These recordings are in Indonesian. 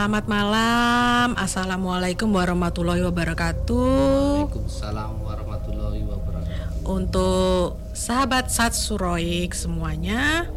Selamat malam. Assalamualaikum warahmatullahi wabarakatuh. Waalaikumsalam warahmatullahi wabarakatuh. Untuk sahabat Satsuroik semuanya,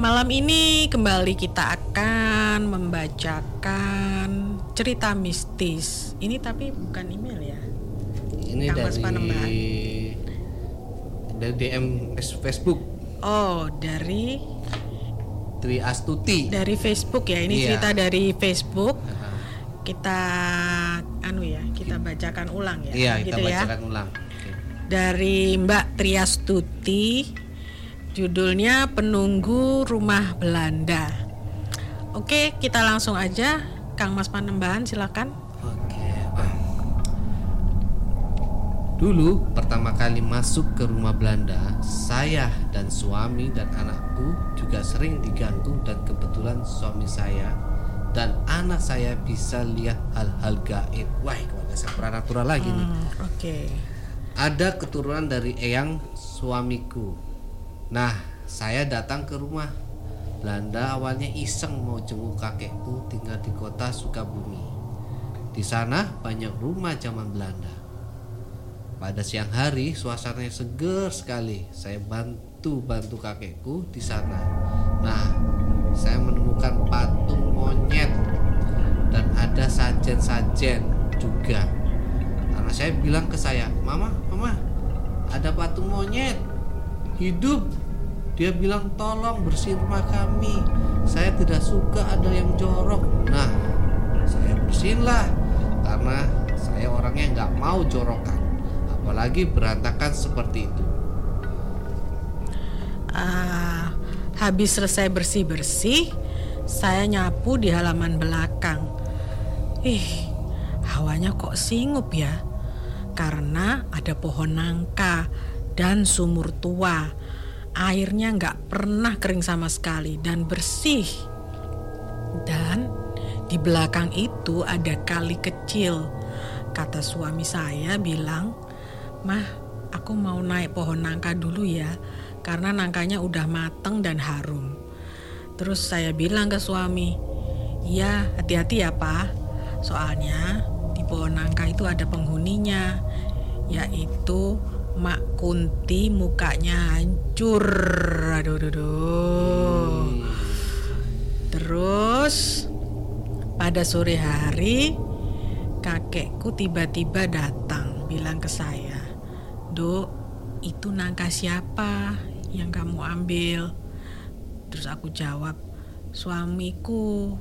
malam ini kembali kita akan membacakan cerita mistis. Ini tapi bukan email ya. Ini Kang Panembahan. dari dari DM Facebook Oh, dari Tri Astuti. dari Facebook ya. Ini Iya. cerita dari Facebook. Kita anu ya, kita bacakan ulang ya. Iya, kita gitu ya. bacakan ulang. Oke. dari Mbak Triastuti judulnya Penunggu Rumah Belanda. Oke, kita langsung aja Kang Mas Panembahan silakan. Oke. Dulu pertama kali masuk ke rumah Belanda, saya dan suami dan anakku juga sering digantung dan kebetulan suami saya dan anak saya bisa lihat hal-hal gaib. Wah, keluarga saya supranatural lagi nih. Hmm, Oke. Ada keturunan dari eyang suamiku. Nah, saya datang ke rumah Belanda awalnya iseng mau jenguk kakekku tinggal di kota Sukabumi. Di sana banyak rumah zaman Belanda. Pada siang hari suasananya seger sekali. Saya bantu bantu kakekku di sana. Nah, saya menemukan patung monyet dan ada sajen-sajen juga. Karena saya bilang ke saya, "Mama, mama, ada patung monyet hidup." Dia bilang, "Tolong bersihin rumah kami. Saya tidak suka ada yang jorok." Nah, saya bersihin lah karena saya orangnya nggak mau jorokan, apalagi berantakan seperti itu. Ah, habis selesai bersih-bersih, saya nyapu di halaman belakang. Ih, hawanya kok singup ya? Karena ada pohon nangka dan sumur tua. Airnya nggak pernah kering sama sekali dan bersih. Dan di belakang itu ada kali kecil. Kata suami saya bilang, "Mah, aku mau naik pohon nangka dulu ya, karena nangkanya udah mateng dan harum." Terus saya bilang ke suami, "Iya, hati-hati ya, Pak. Soalnya di pohon nangka itu ada penghuninya, yaitu Mak Kunti mukanya hancur. Aduh, aduh, aduh. Terus pada sore hari kakekku tiba-tiba datang bilang ke saya, "Dok, itu nangka siapa yang kamu ambil?" Terus aku jawab, "Suamiku."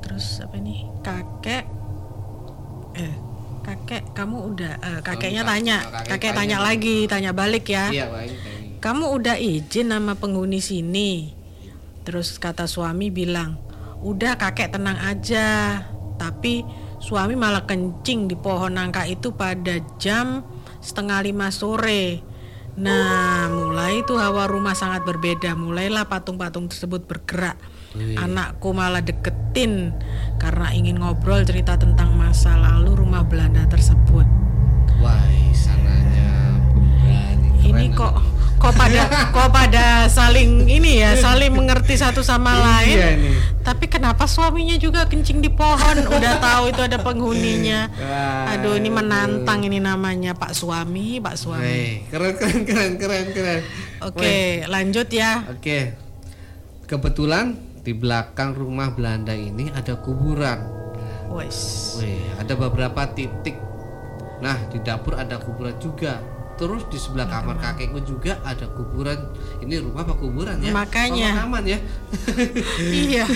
Terus apa nih? Kakek eh kakek kamu udah eh, kakeknya kak- tanya, kakek kakek tanya. tanya lagi, tanya balik ya. Iya, baik. baik. Kamu udah izin sama penghuni sini. Terus kata suami bilang, udah kakek tenang aja. Tapi suami malah kencing di pohon nangka itu pada jam setengah lima sore. Nah, mulai itu hawa rumah sangat berbeda. Mulailah patung-patung tersebut bergerak. Wih. Anakku malah deketin karena ingin ngobrol cerita tentang masa lalu rumah Belanda tersebut. Wah, sananya pemberani. Ini kok kok pada kok pada saling ini ya saling mengerti satu sama lain. Iya nih. Tapi kenapa suaminya juga kencing di pohon? Udah tahu itu ada penghuninya. Aduh ini menantang ini namanya Pak Suami, Pak Suami. Wih, keren keren keren keren keren. Oke, lanjut ya. Oke. Kebetulan di belakang rumah Belanda ini ada kuburan. Wes. Wih, ada beberapa titik. Nah, di dapur ada kuburan juga. Terus di sebelah kamar kakekku juga ada kuburan. Ini rumah apa kuburan ya? Makanya. Aman ya. iya.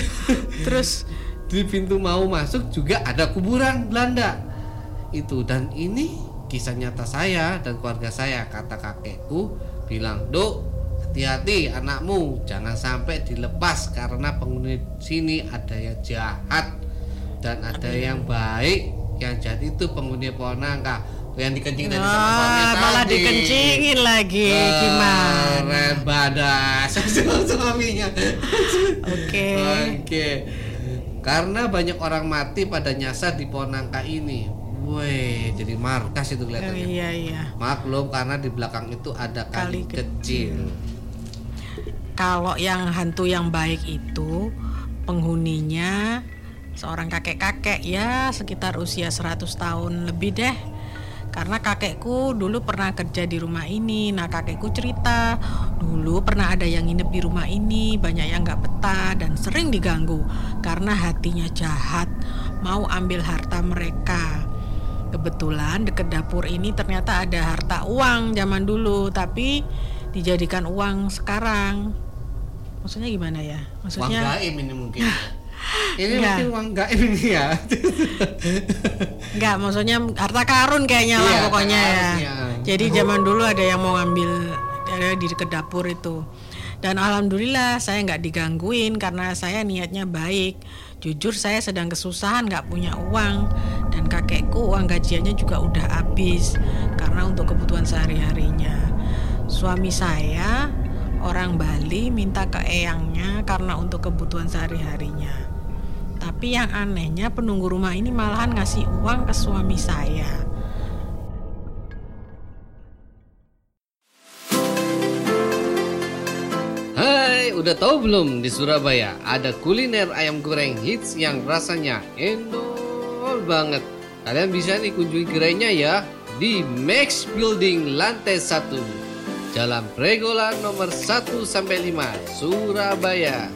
Terus di pintu mau masuk juga ada kuburan Belanda. Itu dan ini kisah nyata saya dan keluarga saya. Kata kakekku bilang, "Duk, hati-hati anakmu, jangan sampai dilepas karena penghuni sini ada yang jahat dan ada yang baik. Yang jahat itu penghuni pohon nangka." Yang dikencing tadi sama suaminya ah, malah tadi. dikencingin lagi. Ah, Gimana? Badas suaminya. Oke. Oke. Karena banyak orang mati pada nyasar di pohon nangka ini. Wih, jadi markas itu Oh, kelihatannya. iya iya. Maklum karena di belakang itu ada kali, Kali kecil. Kalau yang hantu yang baik itu penghuninya seorang kakek-kakek ya sekitar usia 100 tahun lebih deh karena kakekku dulu pernah kerja di rumah ini nah kakekku cerita dulu pernah ada yang nginep di rumah ini banyak yang nggak betah dan sering diganggu karena hatinya jahat mau ambil harta mereka. Kebetulan deket dapur ini ternyata ada harta uang zaman dulu tapi dijadikan uang sekarang. Maksudnya gimana ya? Maksudnya Uang gaib ini mungkin. ini Enggak. mungkin uang gaib ini ya. Enggak, maksudnya harta karun kayaknya lah Iya, pokoknya harta ya. Jadi zaman dulu ada yang mau ngambil ada di dekat dapur itu. Dan alhamdulillah saya nggak digangguin karena saya niatnya baik. Jujur saya sedang kesusahan nggak punya uang dan kakekku uang gajiannya juga udah habis karena untuk kebutuhan sehari-harinya. Suami saya orang Bali minta ke eyangnya karena untuk kebutuhan sehari-harinya. Tapi yang anehnya penunggu rumah ini malahan ngasih uang ke suami saya. Hai, udah tahu belum di Surabaya ada kuliner ayam goreng hits yang rasanya endol banget. Kalian bisa nih kunjungi gerainya ya di Max Building lantai 1. Jalan Pregolan nomor 1 sampai 5, Surabaya.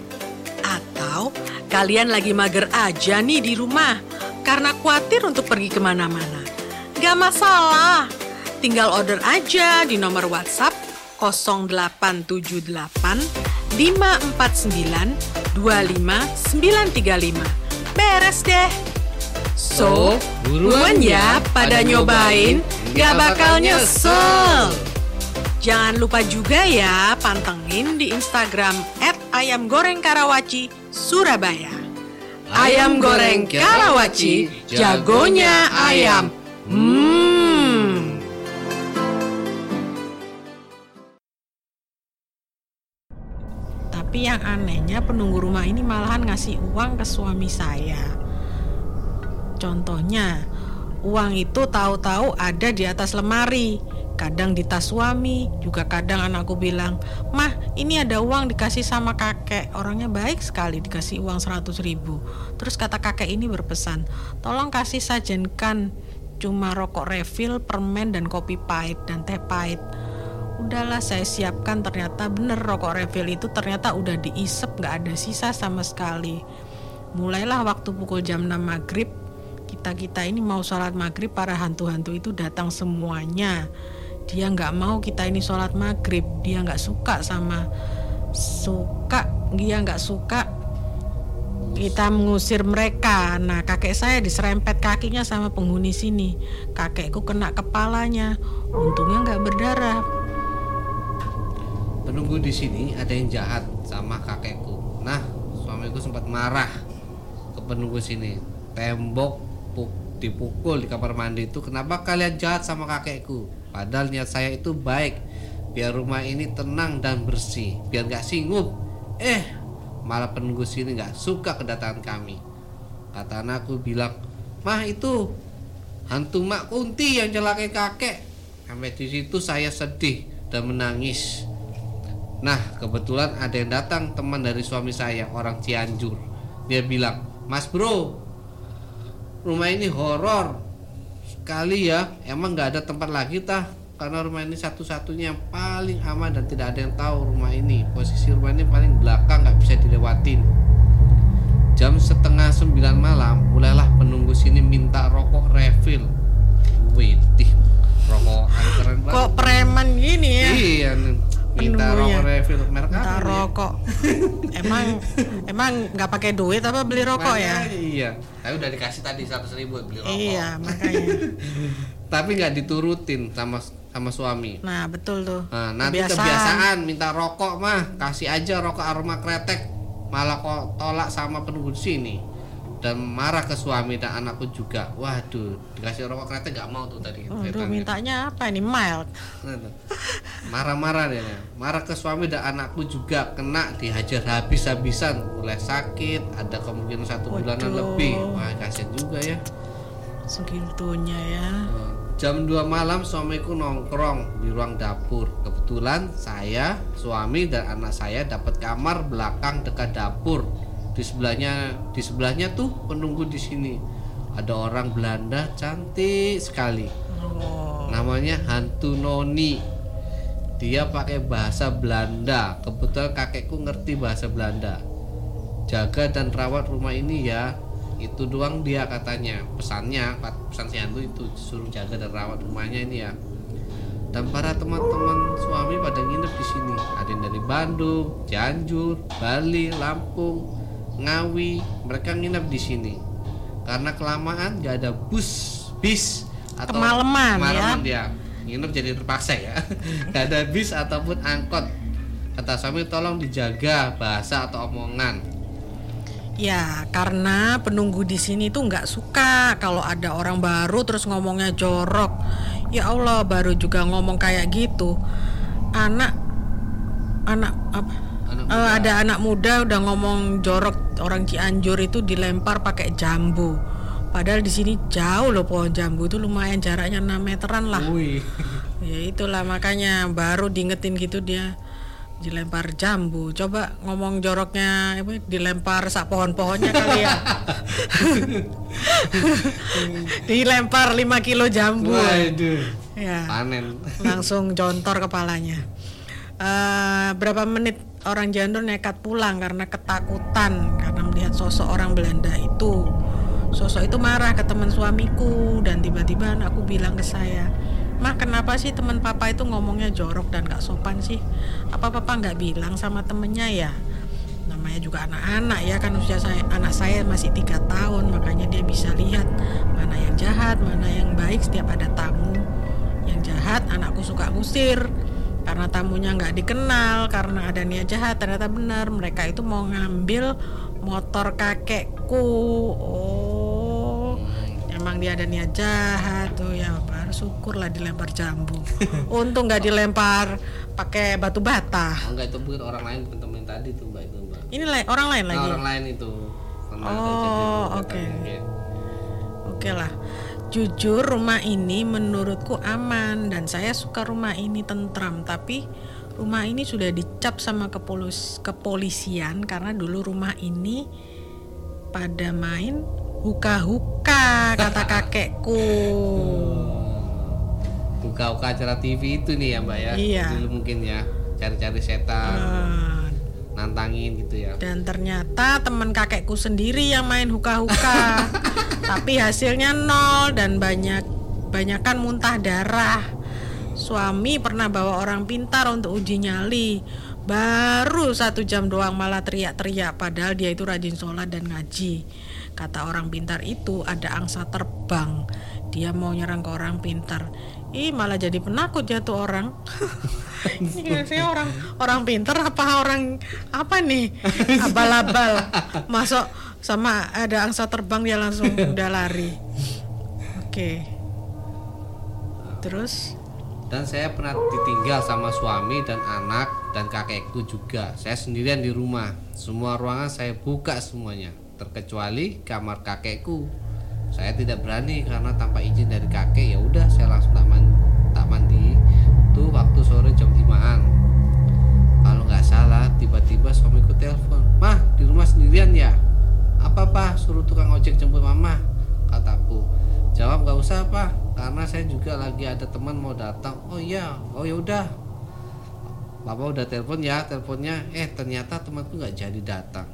Atau kalian lagi mager aja nih di rumah karena khawatir untuk pergi ke mana-mana. Gak masalah, tinggal order aja di nomor WhatsApp 0878 549 25935. Beres deh. So, buruan ya pada nyobain, gak bakal nyesel. Jangan lupa juga ya pantengin di Instagram @ayam goreng Karawaci Surabaya. Ayam goreng Karawaci, jagonya ayam. Hmm. Tapi yang anehnya penunggu rumah ini malahan ngasih uang ke suami saya. Contohnya, uang itu tahu-tahu ada di atas lemari, kadang di tas suami, juga kadang anakku bilang, "Mah, ini ada uang dikasih sama kakek." Orangnya baik sekali dikasih uang 100 ribu. Terus kata kakek ini berpesan, "Tolong kasih sajenkan cuma rokok refill, permen dan kopi pahit dan teh pahit." Udahlah saya siapkan ternyata bener rokok refill itu ternyata udah diisep nggak ada sisa sama sekali. Mulailah waktu pukul jam 6 maghrib kita-kita ini mau sholat maghrib para hantu-hantu itu datang semuanya. Dia nggak mau kita ini sholat maghrib, dia nggak suka sama suka dia nggak suka kita mengusir mereka. Nah, kakek saya diserempet kakinya sama penghuni sini. Kakekku kena kepalanya. Untungnya nggak berdarah. Penunggu di sini ada yang jahat sama kakekku. Nah, suamiku sempat marah ke penunggu sini. Tembok dipukul di kamar mandi itu kenapa kalian jahat sama kakekku? Padahal niat saya itu baik, biar rumah ini tenang dan bersih, biar gak singup. Eh, malah penunggu sini gak suka kedatangan kami. Kata anakku bilang, mah itu hantu mak kunti yang celakai kakek. Sampai di situ saya sedih dan menangis. Nah, kebetulan ada yang datang teman dari suami saya, orang Cianjur. Dia bilang, Mas bro, rumah ini horor sekali ya. Emang nggak ada tempat lagi tah? Karena rumah ini satu-satunya yang paling aman dan tidak ada yang tahu rumah ini. Posisi rumah ini paling belakang, nggak bisa dilewatin. Jam setengah sembilan malam, mulailah penunggu sini minta rokok refill. Widih, minta Penunggunya. rokok refill merek apa rokok. emang emang nggak pakai duit apa beli rokok ya? Makanya Iya. Tapi udah dikasih tadi 100 ribu beli rokok. Iya, makanya. Tapi nggak diturutin sama sama suami. Nah, betul tuh. Nah, nanti kebiasaan minta rokok mah kasih aja rokok aroma kretek malah kok tolak sama penunggu sini dan marah ke suami dan anakku juga. Waduh dikasih rokok kretek nggak mau tuh tadi Waduh, setannya. mintanya apa ini? Mild? marah-marah dia marah ke suami dan anakku juga. Kena dihajar habis-habisan. Mulai sakit ada kemungkinan satu bulanan Waduh. lebih. Wah kasihan juga ya. Segitunya ya. jam 2 malam suamiku nongkrong di ruang dapur. Kebetulan saya suami dan anak saya dapat kamar belakang dekat dapur di sebelahnya di sebelahnya tuh penunggu di sini. Ada orang Belanda cantik sekali. Oh. namanya hantu noni. Dia pakai bahasa Belanda. Kebetulan kakekku ngerti bahasa Belanda. Jaga dan rawat rumah ini ya. Itu doang dia katanya. Pesannya pesan si hantu itu suruh jaga dan rawat rumahnya ini ya. Dan para teman-teman suami pada nginep di sini. Ada yang dari Bandung Cianjur Bali Lampung Ngawi mereka nginep di sini karena kelamaan gak ada bus bis atau Kemalaman, ya. kemalaman dia nginep jadi terpaksa ya gak ada bis ataupun angkot kata suami tolong dijaga bahasa atau omongan Ya, karena penunggu di sini tuh nggak suka kalau ada orang baru terus ngomongnya jorok. Ya Allah, baru juga ngomong kayak gitu. Anak anak apa? Anak Eh, ada anak muda udah ngomong jorok orang Cianjur itu dilempar pakai jambu. Padahal di sini jauh loh pohon jambu itu lumayan jaraknya 6 meteran lah. Wih. Ya itulah makanya baru diingetin gitu dia dilempar jambu. Coba ngomong joroknya apa dilempar sak pohon-pohonnya kali ya. dilempar 5 kilo jambu. Waduh. Ya, Panen. langsung jontor kepalanya. Eh, berapa menit orang Jandor nekat pulang karena ketakutan karena melihat sosok orang Belanda itu. Sosok itu marah ke teman suamiku dan tiba-tiba anakku bilang ke saya, Mah kenapa sih teman papa itu ngomongnya jorok dan gak sopan sih? Apa papa nggak bilang sama temennya ya? Namanya juga anak-anak ya kan usia saya anak saya masih tiga tahun makanya dia bisa lihat mana yang jahat mana yang baik setiap ada tamu yang jahat anakku suka ngusir karena tamunya nggak dikenal karena ada niat jahat ternyata benar mereka itu mau ngambil motor kakekku oh emang dia ada niat jahat tuh ya baru syukurlah dilempar jambu untung nggak dilempar pakai batu bata Oh enggak itu bukan orang lain temen tadi tuh mbak itu mbak. ini la- orang lain Nah, lagi orang lain itu. Pernah Oh, kejadian oke. katanya. Oke lah. Jujur rumah ini menurutku aman dan saya suka rumah ini tentram tapi rumah ini sudah dicap sama kepolis kepolisian karena dulu rumah ini pada main huka-huka kata kakekku. Buka-buka acara TV itu nih ya mbak ya. Iya. Dulu mungkin ya cari-cari setan, Ah, nantangin gitu ya. Dan ternyata teman kakekku sendiri yang main huka-huka. Tapi hasilnya nol dan banyak banyakan muntah darah. Suami pernah bawa orang pintar untuk uji nyali. Baru satu jam doang malah teriak-teriak padahal dia itu rajin sholat dan ngaji. Kata orang pintar itu ada angsa terbang. Dia mau nyerang ke orang pintar. Ih malah jadi penakut jatuh orang. Ini orang orang pintar apa orang apa nih abal-abal masuk sama ada angsa terbang dia langsung udah lari. Oke. Terus Dan saya pernah ditinggal sama suami dan anak dan kakekku juga. Saya sendirian di rumah. Semua ruangan saya buka semuanya, terkecuali kamar kakekku. Saya tidak berani karena tanpa izin dari kakek ya udah saya langsung tak, man- tak mandi. Itu waktu sore jam 5-an. Kalau nggak salah tiba-tiba suamiku telepon, "Mah, di rumah sendirian ya?" "Apa, Pak? Suruh tukang ojek jemput Mama." Kataku. Jawab nggak usah, Pak, karena saya juga lagi ada teman mau datang. Oh iya, oh ya udah. Bapak udah telepon ya, teleponnya. Eh, ternyata temanku nggak jadi datang.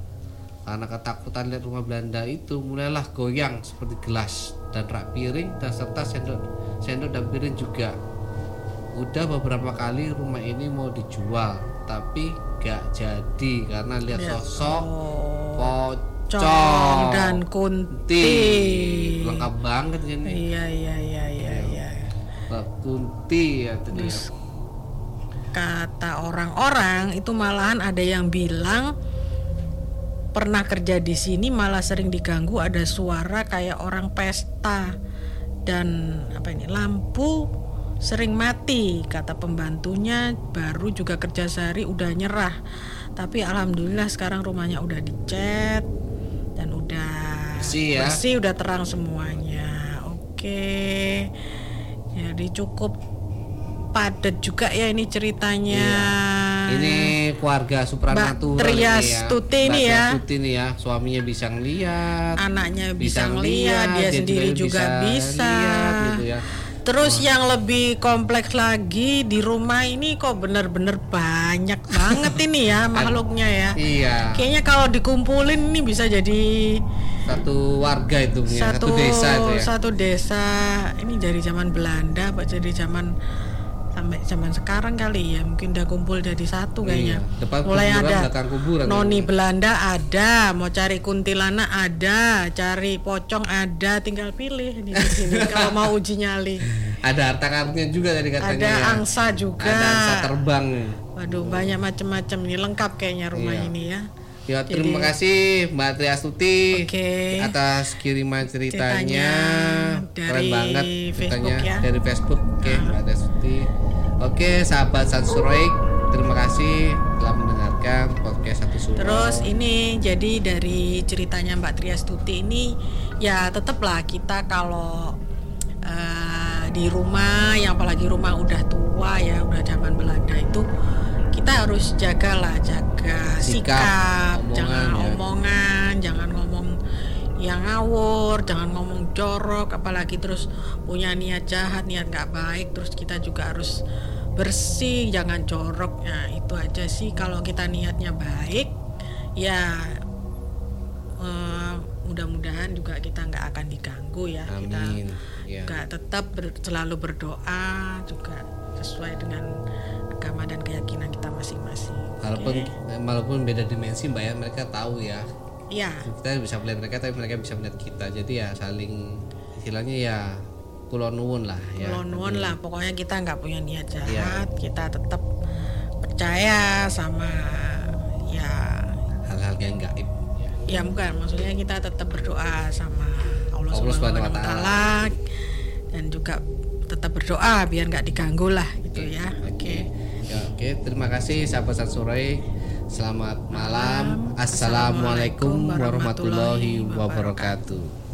Karena ketakutan lihat rumah Belanda itu mulailah goyang seperti gelas dan rak piring dan serta sendok sendok dan piring juga. Udah beberapa kali rumah ini mau dijual, tapi gak jadi karena lihat Ya. sosok pocong Cong dan kunti. lengkap banget ini. Iya iya iya iya iya. kunti ya itu dia. Terus kata orang-orang itu malahan ada yang bilang pernah kerja di sini malah sering diganggu ada suara kayak orang pesta. Dan apa ini lampu sering mati kata pembantunya. Baru juga kerja sehari udah nyerah. Tapi alhamdulillah sekarang rumahnya udah dicat Bersih ya. bersih udah terang semuanya oke jadi cukup padat juga ya ini ceritanya Ini keluarga Supranatural ini ya. Mbak nih ya. Triastuti nih ya. Suaminya bisa ngeliat. anaknya bisa bisa ngeliat, dia sendiri juga bisa. lihat gitu ya. Terus yang lebih kompleks lagi di rumah ini kok bener-bener banyak banget ini ya makhluknya ya. Iya. Kayaknya kalau dikumpulin ini bisa jadi Satu warga itu ya, satu satu desa itu ya. satu desa. Ini dari zaman Belanda, Pak jadi zaman sampai zaman sekarang kali ya. Mungkin udah kumpul jadi satu kayaknya. Iya. Depan Mulai kuburan, ada belakang kuburan. Noni Belanda ada, mau cari kuntilanak ada, cari pocong ada, tinggal pilih di sini kalau mau uji nyali. Ada harta karunnya juga tadi katanya. Ada ya. angsa juga. Ada angsa terbang. Waduh, banyak macam-macam ini lengkap kayaknya rumah Iya. ini ya. Ya terima kasih Mbak Triastuti Oke. atas kiriman ceritanya. Ceritanya Keren dari banget Facebook ceritanya ya. dari Facebook. Oke, Mbak Triastuti. Oke, sahabat Sansuroik, terima kasih telah mendengarkan podcast satu suro. Terus ini jadi dari ceritanya Mbak Triastuti ini ya tetaplah kita kalau eh, di rumah yang apalagi rumah udah tua ya udah zaman Belanda itu kita harus jagalah jaga Sikap, sikap, omongan jangan ya. omongan, jangan ngomong yang ngawur, jangan ngomong jorok, apalagi terus punya niat jahat, niat nggak baik, terus kita juga harus bersih, jangan jorok. Nah itu aja sih kalau kita niatnya baik, ya eh, mudah-mudahan juga kita nggak akan diganggu ya. Kita Amin. Ya. juga tetap ber- selalu berdoa juga sesuai dengan agama dan keyakinan kita masing-masing. Walaupun walaupun beda dimensi Mbak ya, mereka tahu ya. Ya, Kita bisa melihat mereka tapi mereka bisa melihat kita. Jadi ya saling istilahnya ya kulon nuwun lah ya. Kulon nuwun lah pokoknya kita nggak punya niat jahat kita tetap percaya sama ya Hal-hal yang gaib. Ya. ya bukan maksudnya kita tetap berdoa sama Allah, Allah Subhanahu wa taala dan juga tetap berdoa biar nggak diganggu lah gitu ya oke Ya, oke, terima kasih sahabat Sansurai. Selamat malam. Assalamualaikum warahmatullahi wabarakatuh.